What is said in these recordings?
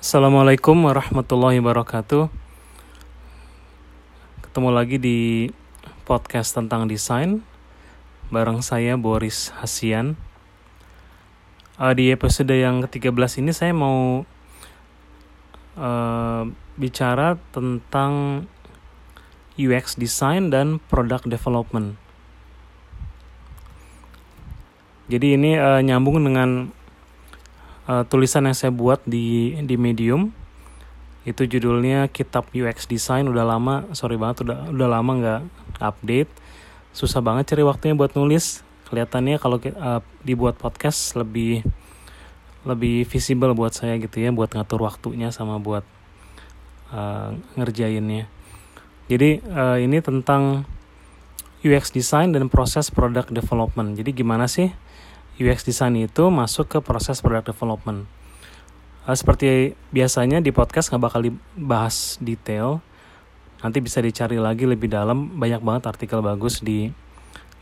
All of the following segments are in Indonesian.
Assalamualaikum warahmatullahi wabarakatuh. Ketemu lagi di podcast tentang desain bareng saya Boris Hasian. Uh, di episode yang ke-13 ini saya mau uh, bicara tentang UX design dan product development. Jadi ini uh, nyambung dengan uh, tulisan yang saya buat di di Medium itu judulnya kitab UX Design. Udah lama sorry banget udah udah lama nggak update. Susah banget cari waktunya buat nulis. Kelihatannya kalau uh, dibuat podcast lebih lebih visible buat saya gitu ya buat ngatur waktunya sama buat uh, ngerjainnya. Jadi uh, ini tentang UX design dan proses product development. Jadi gimana sih UX design itu masuk ke proses product development. Uh, seperti biasanya di podcast nggak bakal dibahas detail. Nanti bisa dicari lagi lebih dalam. Banyak banget artikel bagus di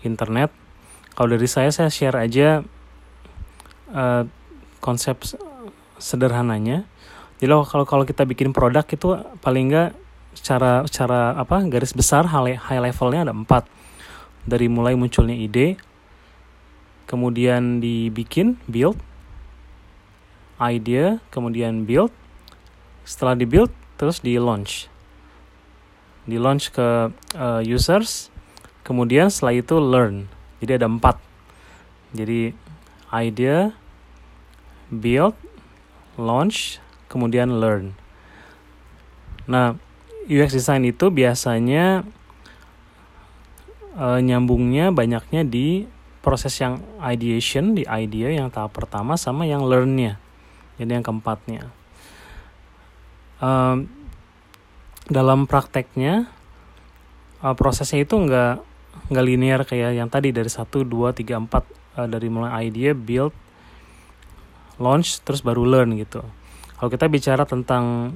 internet. Kalau dari saya, saya share aja uh, konsep sederhananya. Jadi kalau kalau kita bikin produk itu paling nggak secara secara apa garis besar high levelnya ada empat dari mulai munculnya ide kemudian dibikin build. Idea kemudian build. Setelah di build terus di launch di launch ke uh, users. Kemudian setelah itu learn. Jadi ada empat. Jadi idea build launch kemudian learn. Nah UX design itu biasanya uh, nyambungnya banyaknya di proses yang ideation di idea yang tahap pertama sama yang learnnya. Jadi yang keempatnya. Um, dalam prakteknya uh, prosesnya itu nggak nggak linear kayak yang tadi dari satu dua tiga empat uh, dari mulai idea build launch terus baru learn gitu. Kalau kita bicara tentang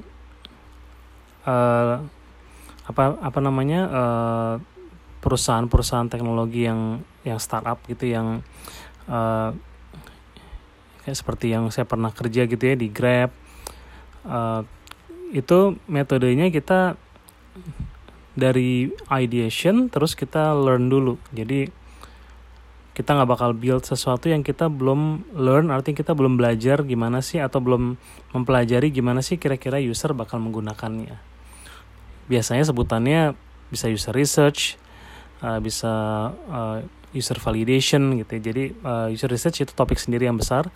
uh, apa apa namanya perusahaan-perusahaan teknologi yang yang startup gitu yang uh, kayak seperti yang saya pernah kerja gitu ya di Grab. Uh, itu metodenya kita dari ideation terus kita learn dulu. Jadi kita nggak bakal build sesuatu yang kita belum learn artinya kita belum belajar gimana sih atau belum mempelajari gimana sih kira-kira user bakal menggunakannya. Biasanya sebutannya bisa user research uh, bisa user validation gitu ya. Jadi uh, user research itu topik sendiri yang besar.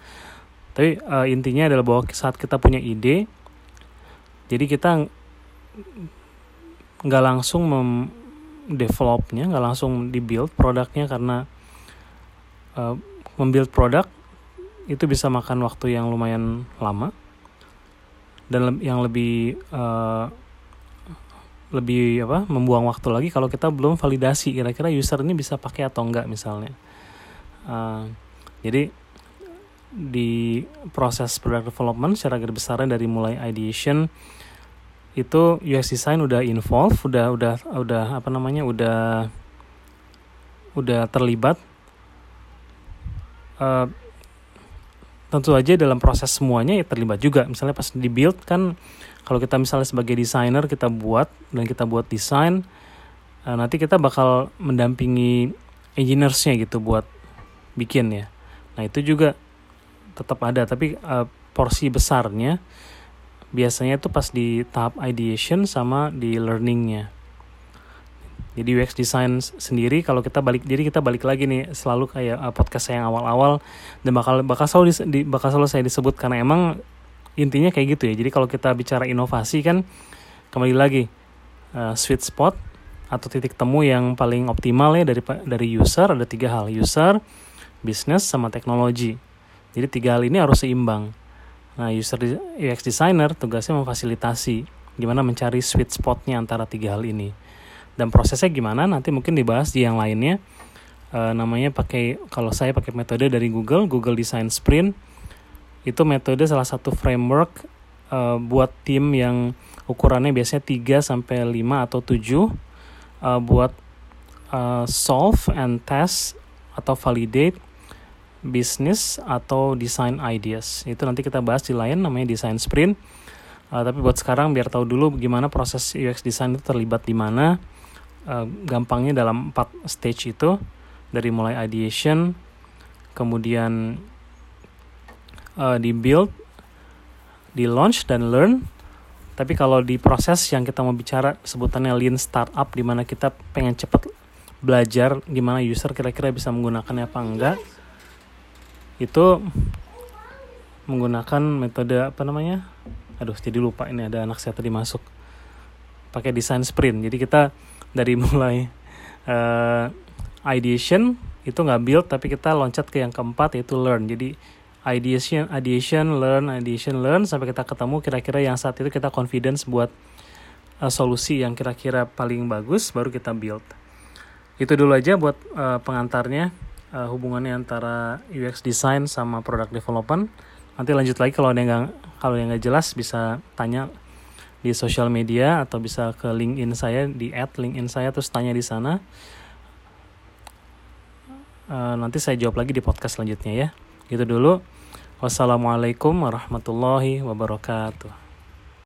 Tapi uh, intinya adalah bahwa saat kita punya ide, jadi kita nggak langsung mem developnya, nggak langsung dibuild produknya karena uh, membuild produk itu bisa makan waktu yang lumayan lama dan yang lebih uh, lebih apa membuang waktu lagi kalau kita belum validasi kira-kira user ini bisa pakai atau enggak misalnya. Uh, jadi di proses product development secara garis besarnya dari mulai ideation itu UX design udah involve udah udah udah apa namanya udah udah terlibat. Uh, tentu aja dalam proses semuanya ya terlibat juga. Misalnya pas di build kan kalau kita misalnya sebagai desainer kita buat dan kita buat desain uh, nanti kita bakal mendampingi engineersnya gitu buat bikin ya. Nah itu juga tetap ada tapi uh, porsi besarnya biasanya itu pas di tahap ideation sama di learningnya jadi UX design sendiri kalau kita balik jadi kita balik lagi nih selalu kayak uh, podcast saya yang awal-awal dan bakal bakal selalu di, bakal selalu saya disebut karena emang intinya kayak gitu ya. Jadi kalau kita bicara inovasi kan kembali lagi uh, sweet spot atau titik temu yang paling optimal ya dari dari user ada tiga hal. User bisnis sama teknologi. Jadi tiga hal ini harus seimbang. Nah user UX designer tugasnya memfasilitasi gimana mencari sweet spotnya antara tiga hal ini dan prosesnya gimana nanti mungkin dibahas di yang lainnya uh, namanya pakai kalau saya pakai metode dari Google Google Design Sprint itu metode salah satu framework uh, buat tim yang ukurannya biasanya 3 sampai 5 atau 7 uh, buat uh, solve and test atau validate business atau design ideas. Itu nanti kita bahas di lain namanya design sprint. uh, tapi buat sekarang biar tahu dulu gimana proses UX design itu terlibat di mana uh, gampangnya dalam empat stage itu dari mulai ideation kemudian uh, di build di launch dan learn. Tapi kalau di proses yang kita mau bicara sebutannya lean startup di mana kita pengen cepet belajar gimana user kira-kira bisa menggunakannya apa enggak itu menggunakan metode apa namanya? Aduh jadi lupa ini ada anak saya tadi masuk. Pakai design sprint. Jadi kita dari mulai uh, ideation itu nggak build tapi kita loncat ke yang keempat yaitu learn. Jadi ideation ideation learn ideation learn sampai kita ketemu kira-kira yang saat itu kita confidence buat uh, solusi yang kira-kira paling bagus baru kita build. Itu dulu aja buat uh, pengantarnya uh, hubungannya antara UX design sama product development. Nanti lanjut lagi kalau ada yang gak, kalau yang nggak jelas bisa tanya di sosial media atau bisa ke LinkedIn saya di add LinkedIn saya terus tanya di sana. Uh, nanti saya jawab lagi di podcast selanjutnya ya. Gitu dulu. Wassalamualaikum warahmatullahi wabarakatuh